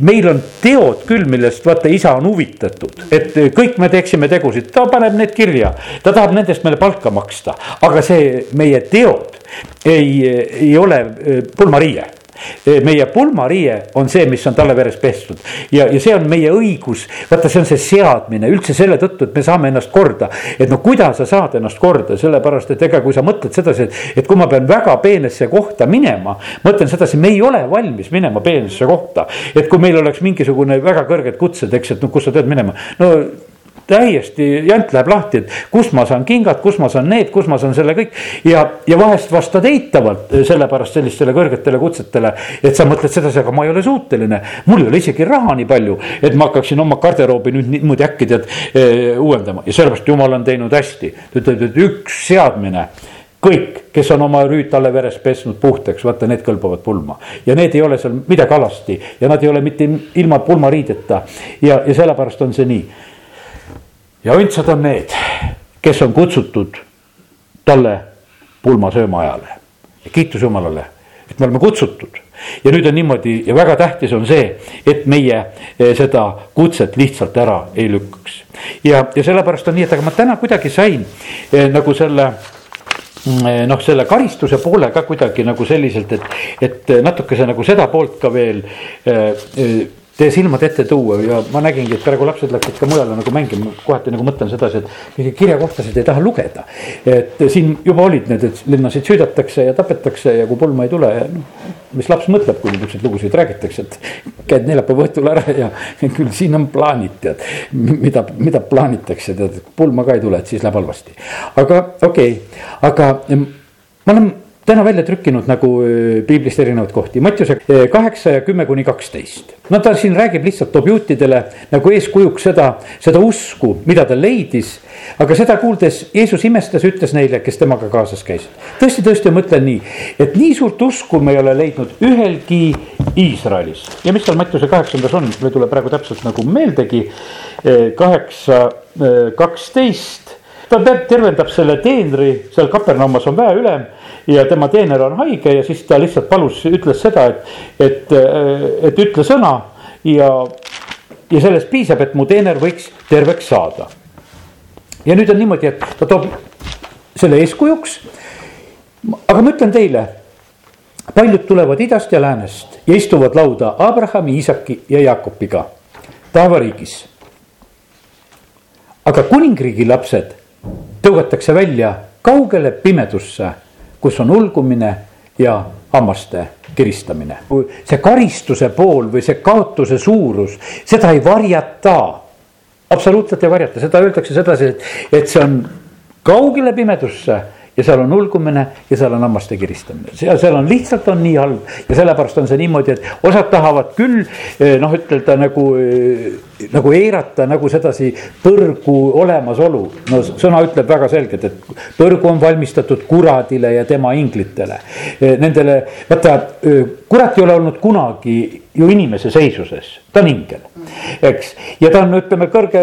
meil on teod küll, millest vaata isa on huvitatud, et kõik me teeksime tegusid, ta paneb need kirja, ta tahab nendest meile palka maksta, aga see meie teod ei, ei ole eh, pulmariie meie pulmariie on see, mis on talle veres pestud. Ja, ja see on meie õigus, vaata, see on see seadmine. Üldse selle tõttu, et me saame ennast korda. et no kuidas sa saad ennast korda, sellepärast et ega kui sa mõtled sedasi, et, et kui ma pean väga peenesse kohta minema. mõtlen sedasi, me ei ole valmis minema peenesse kohta, et kui meil oleks mingisugune väga kõrged kutsed, eks, et no kus sa pead minema, no täiesti jant läheb lahti, et kus ma saan kingad, kus ma saan need, kus ma saan selle kõik. ja, ja vahest vastad eitavalt sellepärast sellistele kõrgetele kutsetele, et sa mõtled sedasi, aga ma ei ole suuteline. mul ei ole isegi raha nii palju, et ma hakkaksin oma garderoobi nüüd niimoodi äkki tead eh, uuendama ja sellepärast jumal on teinud hästi. ta ütleb, et üks seadmine kõik, kes on oma rüütalle veres pesnud puhtaks, vaata, need kõlbavad pulma. ja need ei ole seal midagi alasti ja nad ei ole mitte ilma pulmariideta ja, ja sellepärast on see nii ja õndsad on need, kes on kutsutud talle pulma sööma ajale. kiitus Jumalale, et me oleme kutsutud ja nüüd on niimoodi ja väga tähtis on see, et meie eh, seda kutset lihtsalt ära ei lükkaks. ja, ja sellepärast on nii, et aga ma täna kuidagi sain eh, nagu selle mm, eh, noh, selle karistuse poole ka kuidagi nagu selliselt, et, et natukese nagu seda poolt ka veel äh, teie silmad ette tuua ja ma nägingi, et praegu lapsed läksid ka mujale nagu mängima, kohati nagu mõtlen sedasi, et mingeid kirjakohtasid ei taha lugeda. et siin juba olid need, et linnasid süüdatakse ja tapetakse ja kui pulma ei tule noh, mis laps mõtleb, kui niisuguseid lugusid räägitakse, et käid neljapäeva õhtul ära ja küll siin on plaanid, tead. mida, mida plaanitakse, tead, pulma ka ei tule, et siis läheb halvasti. aga okei okay., aga ma olen täna välja trükkinud nagu piiblist erinevaid kohti, Mattiuse kaheksa ja kümme kuni kaksteist. no ta siin räägib lihtsalt, toob juutidele nagu eeskujuks seda, seda usku, mida ta leidis. aga seda kuuldes Jeesus imestas, ütles neile, kes temaga kaasas käisid. tõesti, tõesti, ma mõtlen nii, et nii suurt usku me ei ole leidnud ühelgi Iisraelis. ja mis seal Mattiuse kaheksandas on, mul ei tule praegu täpselt nagu meeldegi. kaheksa, kaksteist ta tervendab selle teenri, seal Kapernaumas on väeülem ja tema teener on haige ja siis ta lihtsalt palus, ütles seda, et, et, et ütle sõna ja, ja sellest piisab, et mu teener võiks terveks saada. ja nüüd on niimoodi, et ta toob selle eeskujuks. aga ma ütlen teile, paljud tulevad idast ja läänest ja istuvad lauda Abrahami, Iisaki ja Jaakobiga taevariigis. aga kuningriigi lapsed tõugatakse välja kaugele pimedusse kus on ulgumine ja hammaste kiristamine. see karistuse pool või see kaotuse suurus, seda ei varjata. absoluutselt ei varjata, seda öeldakse sedasi, et, et see on kaugele pimedusse ja seal on ulgumine ja seal on hammaste kiristamine, seal, seal on lihtsalt on nii halb ja sellepärast on see niimoodi, et osad tahavad küll eh, noh, ütelda nagu, eh, nagu eirata nagu sedasi põrgu olemasolu. no sõna ütleb väga selgelt, et põrgu on valmistatud kuradile ja tema inglitele. Eh, nendele, vaata kurat ei ole olnud kunagi ju inimese seisuses, ta on ingel, eks. ja ta on, ütleme kõrge,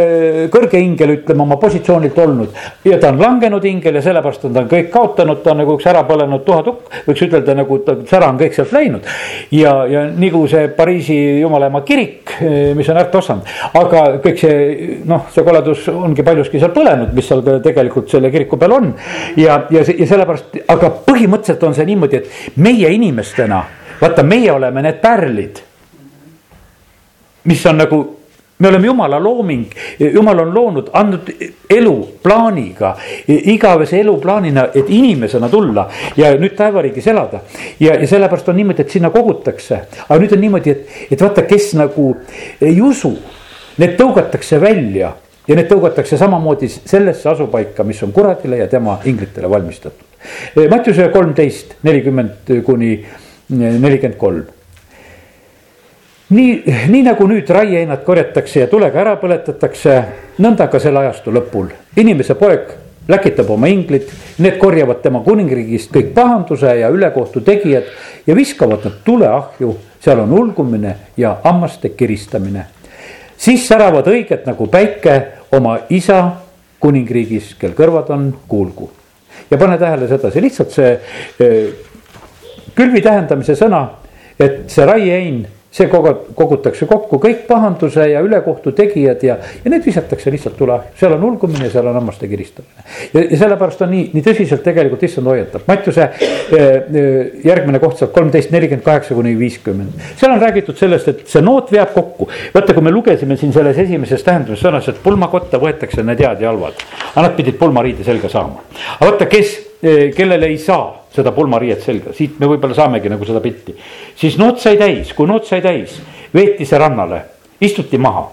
kõrge ingel, ütleme oma positsioonilt olnud ja ta on langenud ingel ja sellepärast on ta kõik kaotanud, ta on nagu üks ära põlenud tuhatukk, võiks ütelda nagu ta sära on kõik sealt läinud. ja, ja nagu see Pariisi jumala ema kirik, mis on ärt ossanud, aga kõik see noh, see koledus ongi paljuski seal põlenud, mis seal tegelikult selle kiriku peal on. ja, ja, ja sellepärast, aga põhimõtteliselt on see niimoodi, et meie inimestena vaata, meie oleme need pärlid mis on nagu, me oleme jumala looming, jumal on loonud, andnud elu plaaniga, igavese eluplaanina, et inimesena tulla ja nüüd taevariigis elada. ja, ja sellepärast on niimoodi, et sinna kogutakse, aga nüüd on niimoodi, et, et vaata, kes nagu ei usu, need tõugatakse välja ja need tõugatakse samamoodi sellesse asupaika, mis on kuradile ja tema inglitele valmistatud. Mattiuse kolmteist, nelikümmend kuni nelikümmend kolm nii, nii nagu nüüd raieinad korjatakse ja tulega ära põletatakse, nõnda ka selle ajastu lõpul. inimese poeg läkitab oma inglid, need korjavad tema kuningriigist kõik pahanduse ja ülekohtu tegijad ja viskavad nad tuleahju, seal on ulgumine ja hammaste kiristamine. Siis säravad õiged nagu päike oma isa kuningriigis, kel kõrvad on, kuulgu. ja pane tähele sedasi, lihtsalt see eh, külvi tähendamise sõna, et see raiein see kogutakse kokku kõik pahanduse ja ülekohtu tegijad ja, ja need visatakse lihtsalt tule, seal on ulgumine, seal on hammaste kiristamine. ja, ja sellepärast on nii, nii tõsiselt tegelikult issand hoiatab, Mattiuse eh, eh, järgmine koht sealt kolmteist, nelikümmend kaheksa kuni viiskümmend. seal on räägitud sellest, et see noot veab kokku, vaata, kui me lugesime siin selles esimeses tähenduses sõnas, et pulmakotta võetakse need head ja halvad, aga nad pidid pulmariide selga saama. aga vaata, kes, kellel ei saa seda pulmariiet selga, siit me võib-olla saamegi nagu seda pilti. siis noot sai täis, kui noot sai täis, veeti see rannale, istuti maha.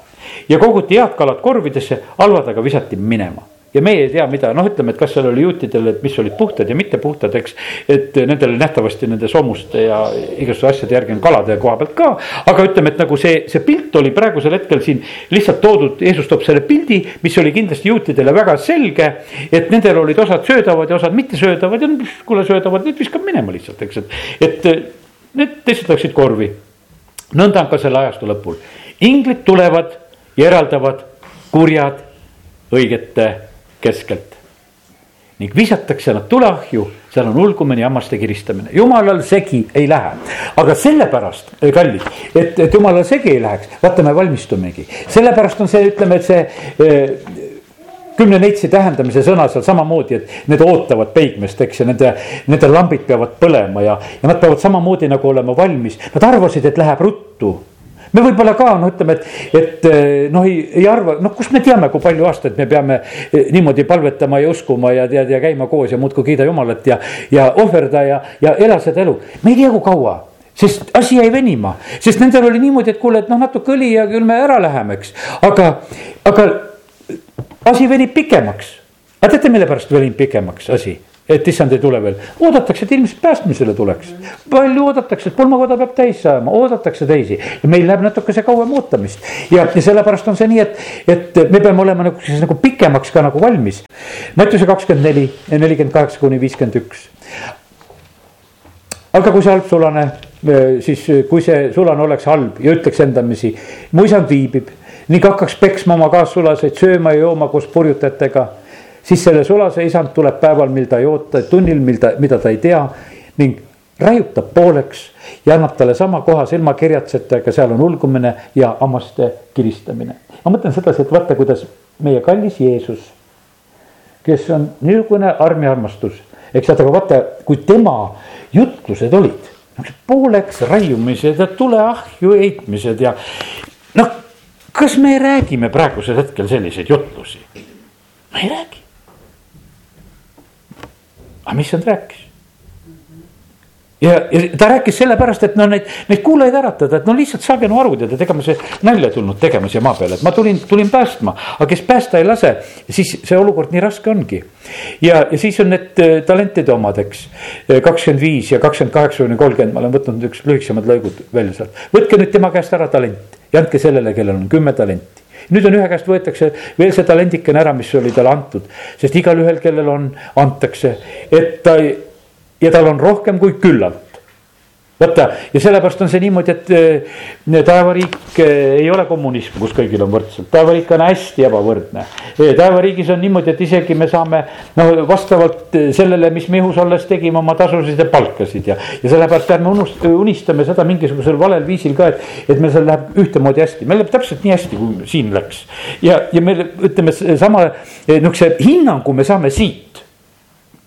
Ja koguti head kalad korvidesse, halvad aga visati minema ja meie ei tea, mida, noh, ütleme, et kas seal oli juutidel, et mis olid puhtad ja mitte puhtad, eks. et nendel nähtavasti nende soomuste ja igasuguste asjade järgi on kalade koha pealt ka. aga ütleme, et nagu see, see pilt oli praegusel hetkel siin lihtsalt toodud, Jeesus toob selle pildi, mis oli kindlasti juutidele väga selge. et nendel olid osad söödavad ja osad mittesöödavad ja kuule söödavad, need viskab minema lihtsalt, eks, et, et need teised läksid korvi. nõnda on ka selle ajastu lõpul, inglid tulevad ja eraldavad kurjad õigete keskelt. ning visatakse nad tuleahju, seal on ulgumine ja hammaste kiristamine, jumalal segi ei lähe. aga sellepärast, kallid, et, et jumalal segi ei läheks, vaata, me valmistumegi, sellepärast on see, ütleme, et see eh, kümne neitsi tähendamise sõna seal samamoodi, et need ootavad peigmest, eks, ja nende, nende lambid peavad põlema ja, ja nad peavad samamoodi nagu olema valmis. Nad arvasid, et läheb ruttu me võib-olla ka no ütleme, et, et eh, noh, ei, ei arva, noh, kust me teame, kui palju aastaid me peame eh, niimoodi palvetama ja uskuma ja tead ja käima koos ja muudkui kiida jumalat ja, ja ohverda ja, ja ela seda elu. me ei tea, kui kaua sest asi jäi venima, sest nendel oli niimoodi, et kuule, et noh, natuke õli ja küll me ära läheme, eks. aga, aga asi venib pikemaks. aga teate, mille pärast venib pikemaks asi? Et issand ei tule veel, oodatakse, et inimesed päästmisele tuleks. palju oodatakse, et pulmakoda peab täis saama, oodatakse teisi ja meil läheb natukese kauem ootamist. ja, ja sellepärast on see nii, et, et me peame olema nagu siis nagu pikemaks ka nagu valmis. Mattiuse kakskümmend neli, nelikümmend kaheksa kuni viiskümmend üks. aga kui see halb sulane, siis kui see sulane oleks halb ja ütleks endamisi, mu isand viibib ning hakkaks peksma oma kaassulaseid, sööma ja jooma koos purjutajatega siis selle sulase isand tuleb päeval, mil ta ei oota, tunnil, mil ta, mida ta ei tea ning raiutab pooleks ja annab talle sama koha silmakirjatseta, aga seal on ulgumine ja hammaste kiristamine. ma mõtlen sedasi, et vaata, kuidas meie kallis Jeesus, kes on niisugune armiarmastus, eks vaata, aga vaata, kui tema jutlused olid, pooleks raiumised ja tuleahju heitmised ja noh, kas me räägime praegusel hetkel selliseid jutlusi? ma ei räägi aga mis nad rääkis? ja, ja ta rääkis sellepärast, et no neid, neid kuulajaid äratada, et no lihtsalt saage no aru, tead, et ega ma see nalja tulnud tegema siia maa peale, et ma tulin, tulin päästma. aga kes päästa ei lase, siis see olukord nii raske ongi. ja, ja siis on need äh, talentide omad, eks. kakskümmend viis ja kakskümmend kaheksa kuni kolmkümmend, ma olen võtnud üks lühikesemad lõigud välja sealt. võtke nüüd tema käest ära talent ja andke sellele, kellel on kümme talenti nüüd on ühe käest võetakse veel see talendikene ära, mis oli talle antud, sest igalühel, kellel on, antakse, et ta ja tal on rohkem kui küllalt vaata ja sellepärast on see niimoodi, et äh, taevariik äh, ei ole kommunism, kus kõigil on võrdselt, taevariik on hästi ebavõrdne. Äh, taevariigis on niimoodi, et isegi me saame no vastavalt sellele, mis me ihus olles tegime oma tasusid ja palkasid ja. ja sellepärast ärme unust-, unistame seda mingisugusel valel viisil ka, et, et meil seal läheb ühtemoodi hästi, meil läheb täpselt nii hästi, kui siin läks. ja, ja me ütleme sama nihukese hinnangu me saame siit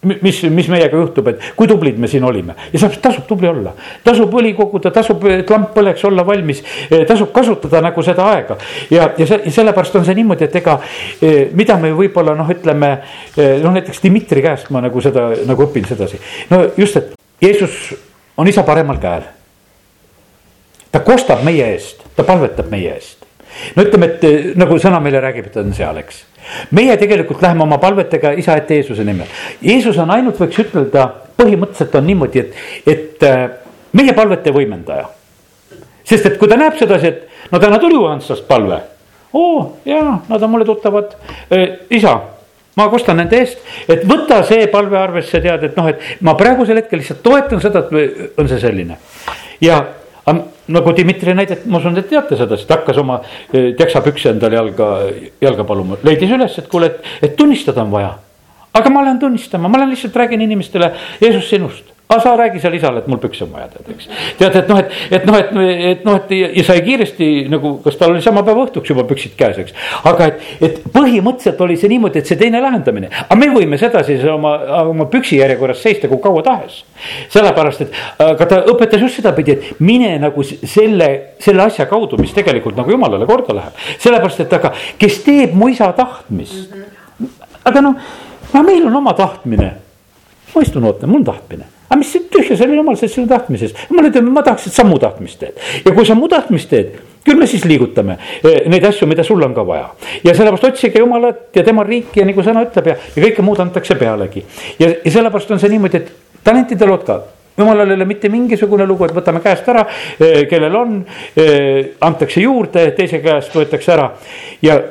mis, mis meiega juhtub, et kui tublid me siin olime ja saab, tasub tubli olla. tasub õli koguda, tasub, et lamp põleks, olla valmis, eh, tasub kasutada nagu seda aega. ja, ja see, sellepärast on see niimoodi, et ega eh, mida me võib-olla noh, ütleme eh, noh, näiteks Dmitri käest ma nagu seda nagu õpin sedasi. no just, et Jeesus on isa paremal käel. ta kostab meie eest, ta palvetab meie eest no ütleme, et nagu sõna meile räägib, et ta on seal, eks meie tegelikult läheme oma palvetega isa ette Jeesuse nimel. Jeesus on ainult, võiks ütelda, põhimõtteliselt on niimoodi, et, et äh, meie palvete võimendaja. sest et kui ta näeb sedasi, et no täna tuli Juhanstast palve. oo jaa, nad on mulle tuttavad äh,, isa ma kostan nende eest, et võta see palve arvesse, tead, et noh, et ma praegusel hetkel lihtsalt toetan seda, et on see selline. ja nagu Dmitri näidet, ma usun, et teate seda, sest hakkas oma eh, teksapükse endale jalga, jalga paluma, leidis üles, et kuule, et, et tunnistada on vaja. aga ma lähen tunnistama, ma lähen lihtsalt räägin inimestele Jeesus sinust aga sa räägi seal isale, et mul pükse on vaja tead, eks. tead, et noh, et, et noh, et, et noh, et ja sai kiiresti nagu, kas tal oli sama päeva õhtuks juba püksid käes, eks. aga et, et põhimõtteliselt oli see niimoodi, et see teine lahendamine, aga me võime sedasi oma, oma püksi järjekorras seista kui kaua tahes. sellepärast, et aga ta õpetas just sedapidi, et mine nagu selle, selle asja kaudu, mis tegelikult nagu jumalale korda läheb. sellepärast, et aga kes teeb mu isa tahtmist, aga noh, no meil on oma tahtmine ma istun ootan, mul on tahtmine aga mis tühja, see oli jumal, see sinu tahtmises. jumal ütleb, ma tahaks, et sa mu tahtmist teed ja kui sa mu tahtmist teed, küll me siis liigutame eh, neid asju, mida sul on ka vaja. ja sellepärast otsige jumalat ja tema riiki ja nagu sõna ütleb ja, ja kõike muud antakse pealegi. ja, ja sellepärast on see niimoodi, et talentide lood ka jumalal ei ole mitte mingisugune lugu, et võtame käest ära, eh, kellel on, eh, antakse juurde, teise käest võetakse ära ja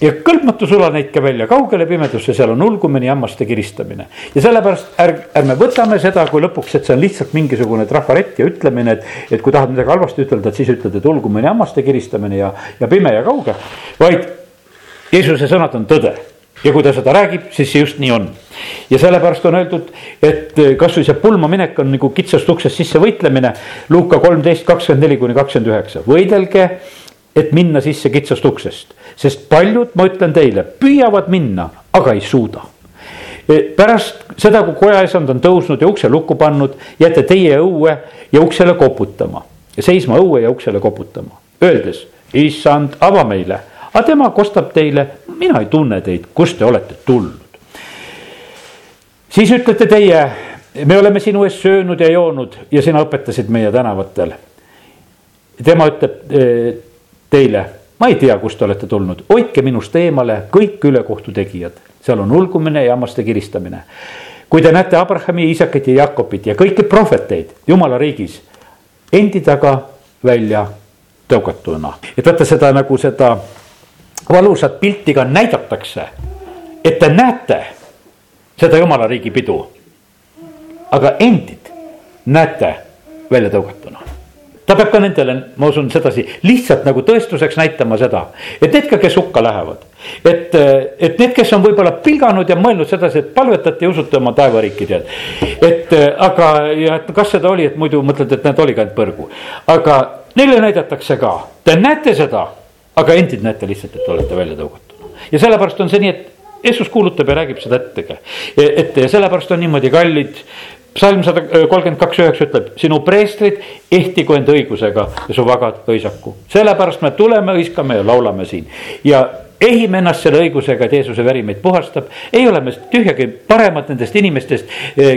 ja kõlbmatu sula neidke välja kaugele pimedusse, seal on ulgumine, hammaste kiristamine. ja sellepärast ärg-, ärme võtame seda kui lõpuks, et see on lihtsalt mingisugune trafarett ja ütlemine, et. et kui tahad midagi halvasti ütelda, et siis ütled, et ulgumine, hammaste kiristamine ja, ja pime ja kauge. vaid Jeesuse sõnad on tõde ja kui ta seda räägib, siis see just nii on. ja sellepärast on öeldud, et kasvõi see pulmaminek on nagu kitsast uksest sisse võitlemine. Luuka kolmteist, kakskümmend neli kuni kakskümmend üheksa, võidelge, et minna sisse kitsast uksest sest paljud, ma ütlen teile, püüavad minna, aga ei suuda e, pärast seda, kui kojaisand on tõusnud ja ukse lukku pannud, jääte teie õue ja uksele koputama. seisma õue ja uksele koputama, öeldes, issand, ava meile. aga tema kostab teile, mina ei tunne teid, kust te olete tulnud. siis ütlete teie, me oleme sinu ees söönud ja joonud ja sina õpetasid meie tänavatel. tema ütleb e, teile ma ei tea, kust te olete tulnud, hoidke minust eemale kõik ülekohtu tegijad, seal on ulgumine ja hammaste kiristamine. kui te näete Abrahami, Iisakit ja Jakobit ja kõiki prohveteid jumala riigis endi taga välja tõugatuna, et vaata seda nagu seda valusat pilti ka näidatakse. et te näete seda jumala riigi pidu. aga endid näete välja tõugatuna ta peab ka nendele, ma usun sedasi, lihtsalt nagu tõestuseks näitama seda, et need ka, kes hukka lähevad. et, et need, kes on võib-olla pilganud ja mõelnud sedasi, et palvetate ja usute oma taevariiki tead. et aga, ja et kas seda oli, et muidu mõtled, et need oligi ainult põrgu. aga neile näidatakse ka, te näete seda, aga endid näete lihtsalt, et olete välja tõugatud. ja sellepärast on see nii, et Jeesus kuulutab ja räägib seda ettegi, ette ja sellepärast on niimoodi kallid psalm sada kolmkümmend kaks üheksa ütleb, sinu preestrid ehtigu end õigusega ja su vagad õisaku. sellepärast me tuleme, hõiskame ja laulame siin ja ehime ennast selle õigusega, et Jeesuse veri meid puhastab. ei ole me tühjagi paremad nendest inimestest,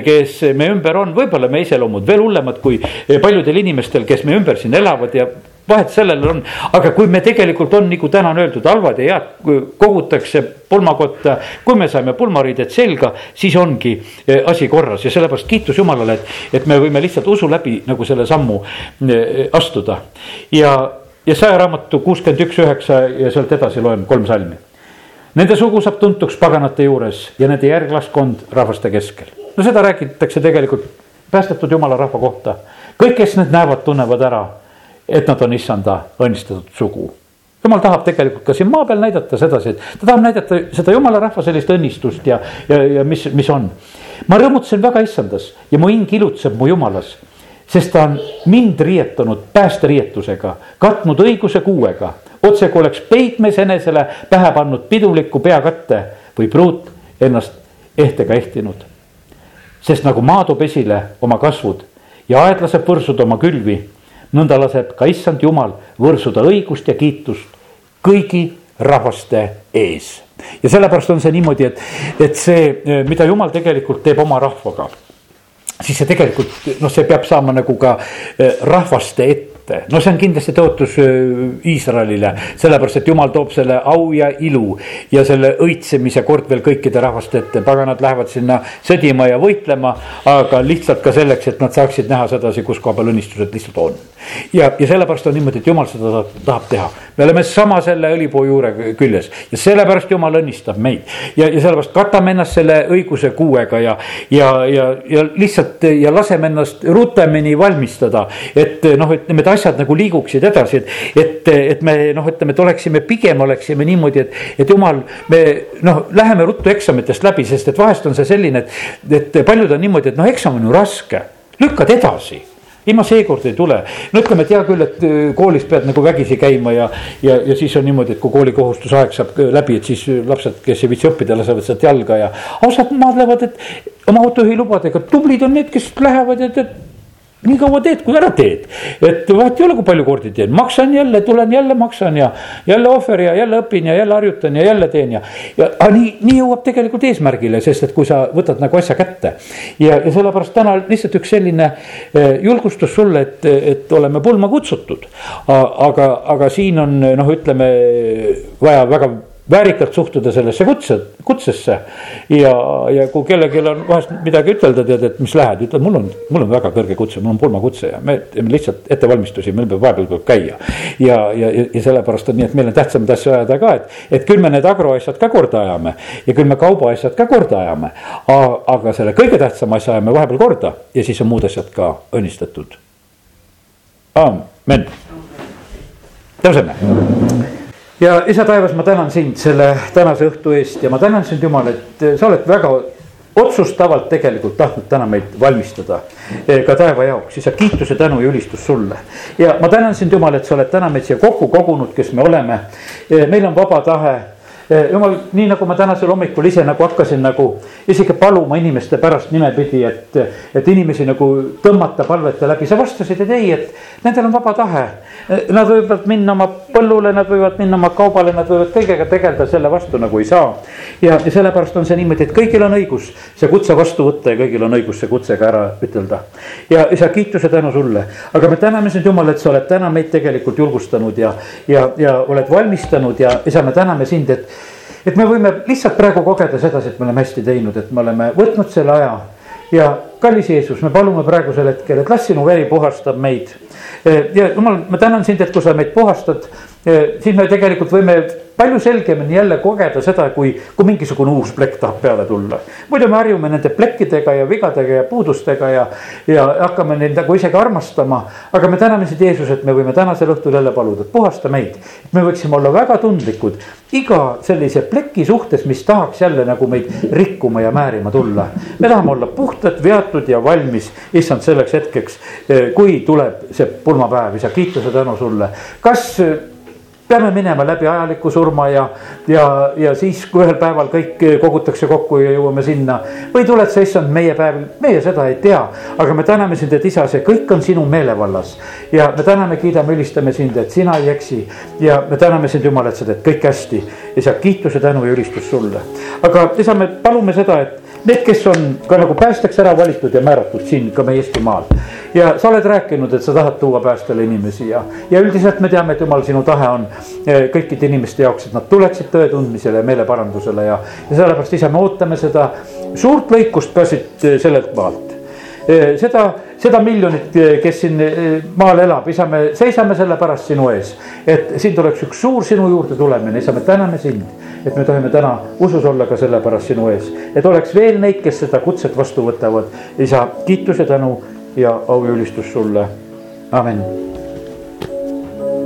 kes meie ümber on, võib-olla me iseloomud veel hullemad kui paljudel inimestel, kes meie ümber siin elavad ja vahet sellel on, aga kui me tegelikult on, nagu täna on öeldud, halvad ja head kogutakse pulmakotta. kui me saime pulmariided selga, siis ongi eh, asi korras ja sellepärast kiitus Jumalale, et, et me võime lihtsalt usu läbi nagu selle sammu eh, astuda. ja, ja saja raamatu kuuskümmend üks, üheksa ja sealt edasi loen kolm salmi. Nende sugu saab tuntuks paganate juures ja nende järglaskond rahvaste keskel. no seda räägitakse tegelikult päästetud jumala rahva kohta. kõik, kes need näevad, tunnevad ära et nad on issanda õnnistatud sugu. jumal tahab tegelikult ka siin maa peal näidata sedasi, et ta tahab näidata seda jumala rahva sellist õnnistust ja, ja, ja mis, mis on. ma rõõmutasin väga issandas ja mu hing ilutseb mu jumalas, sest ta on mind riietanud päästeriietusega, katnud õiguse kuuega, otse kui oleks peigmees enesele pähe pannud piduliku peakatte või pruut ennast ehtega ehtinud. sest nagu maa toob esile oma kasvud ja aed laseb võrsud oma külvi nõnda laseb ka issand jumal võrsuda õigust ja kiitust kõigi rahvaste ees. ja sellepärast on see niimoodi, et, et see, mida jumal tegelikult teeb oma rahvaga siis see tegelikult noh, see peab saama nagu ka eh, rahvaste ette ette. no see on kindlasti tõotus Iisraelile, sellepärast et jumal toob selle au ja ilu ja selle õitsemise kord veel kõikide rahvaste ette, paganad lähevad sinna sõdima ja võitlema. aga lihtsalt ka selleks, et nad saaksid näha sedasi, kus koha peal õnnistused lihtsalt on. ja, ja sellepärast on niimoodi, et jumal seda tahab teha. me oleme sama selle õlipuu juure küljes ja sellepärast jumal õnnistab meid. ja, ja sellepärast katame ennast selle õiguse kuuega ja, ja, ja, ja lihtsalt ja laseme ennast rutemini valmistada, et noh, et need asjad nagu liiguksid edasi, et, et, et me noh, ütleme, et oleksime pigem oleksime niimoodi, et, et jumal, me noh, läheme ruttu eksamitest läbi, sest et vahest on see selline, et, et paljud on niimoodi, et noh, eksam on ju raske, lükkad edasi ilma seekord ei tule, no ütleme, et hea küll, et äh, koolis pead nagu vägisi käima ja, ja, ja siis on niimoodi, et kui koolikohustusaeg saab äh, läbi, et siis lapsed, kes ei viitsi õppida, lasevad sealt jalga ja. ausad maadlevad, et oma autojuhi lubadega, tublid on need, kes lähevad, et, et nii kaua teed, kui ära teed. et vahet ei ole, kui palju kordi teen, maksan jälle, tulen jälle maksan ja jälle ohver ja jälle õpin ja jälle harjutan ja jälle teen ja. ja aga nii, nii jõuab tegelikult eesmärgile, sest et kui sa võtad nagu asja kätte. ja, ja sellepärast täna lihtsalt üks selline eh, julgustus sulle, et, et oleme pulma kutsutud. aga, aga siin on noh, ütleme vaja väga väärikalt suhtuda sellesse kutse, kutsesse. ja, ja kui kellelgi on vahest midagi ütelda, tead, et mis lähed, ütled, mul on, mul on väga kõrge kutse, mul on pulmakutse ja me teeme lihtsalt ettevalmistusi, meil peab vahepeal tuleb käia. ja, ja, ja, sellepärast on nii, et meil on tähtsamaid asju ajada ka, et, et küll me need agroasjad ka korda ajame ja küll me kaubaasjad ka korda ajame. aga selle kõige tähtsama asja ajame vahepeal korda ja siis on muud asjad ka õnnistatud. amen. tõuseme ja isa taevas, ma tänan sind selle tänase õhtu eest ja ma tänan sind, Jumal, et sa oled väga otsustavalt tegelikult tahtnud täna meid valmistada eh, ka taeva jaoks, isa kiituse, tänu ja ülistus sulle. ja ma tänan sind, Jumal, et sa oled täna meid siia kokku kogunud, kes me oleme. Eh, meil on vaba tahe Eh, jumal, nii nagu ma tänasel hommikul ise nagu hakkasin nagu isegi paluma inimeste pärast nimepidi, et, et inimesi nagu tõmmata palvete läbi, sa vastasid, et ei, et nendel on vaba tahe. Eh, nad võivad minna oma põllule, nad võivad minna oma kaubale, nad võivad kõigega tegeleda, selle vastu nagu ei saa. ja, ja sellepärast on see niimoodi, et kõigil on õigus see kutse vastu võtta ja kõigil on õigus see kutse ka ära ütelda. ja isa, kiituse tänu sulle, aga me täname sind, Jumal, et sa oled täna meid tegelikult julgustanud ja, ja, ja oled valmistanud ja isa, me täname sind, et et me võime lihtsalt praegu kogeda sedasi, et me oleme hästi teinud, et me oleme võtnud selle aja. ja kallis Jeesus, me palume praegusel hetkel, et las sinu veri puhastab meid. ja jumal, ma tänan sind, et kui sa meid puhastad, siis me tegelikult võime palju selgemini jälle kogeda seda, kui, kui mingisugune uus plekk tahab peale tulla. muidu me harjume nende plekkidega ja vigadega ja puudustega ja, ja hakkame neid nagu isegi armastama. aga me täname sind, Jeesus, et me võime tänasel õhtul jälle paluda, et puhasta meid. me võiksime olla väga tundlikud iga sellise pleki suhtes, mis tahaks jälle nagu meid rikkuma ja määrima tulla. me tahame olla puhtad, veatud ja valmis, issand, selleks hetkeks, kui tuleb see pulmapäev, isa, kiituse tänu sulle. kas peame minema läbi ajaliku surma ja, ja, ja siis, kui ühel päeval kõik kogutakse kokku ja jõuame sinna. või tuled sa, issand, meie päev, meie seda ei tea, aga me täname sind, et isa, see kõik on sinu meelevallas. ja me täname, kiidame, ülistame sind, et sina ei eksi ja me täname sind, Jumal, et sa teed kõik hästi. isa, kiituse, tänu ja ülistus sulle. aga isa, me palume seda, et need, kes on ka nagu päästjaks ära valitud ja määratud siin ka meie Eestimaal. ja sa oled rääkinud, et sa tahad tuua päästjale inimesi ja, ja üldiselt me teame, et jumal, sinu tahe on eh, kõikide inimeste jaoks, et nad tuleksid tõe tundmisele ja meeleparandusele ja, ja sellepärast ise me ootame seda suurt lõikust ka siit eh, sellelt maalt seda, seda miljonit, kes siin maal elab, isa, me seisame selle pärast sinu ees. et siin tuleks üks suur sinu juurde tulemine, isa, me täname sind et me tohime täna usus olla ka sellepärast sinu ees, et oleks veel neid, kes seda kutset vastu võtavad. isa, kiitus ja tänu ja au ja ülistus sulle, amin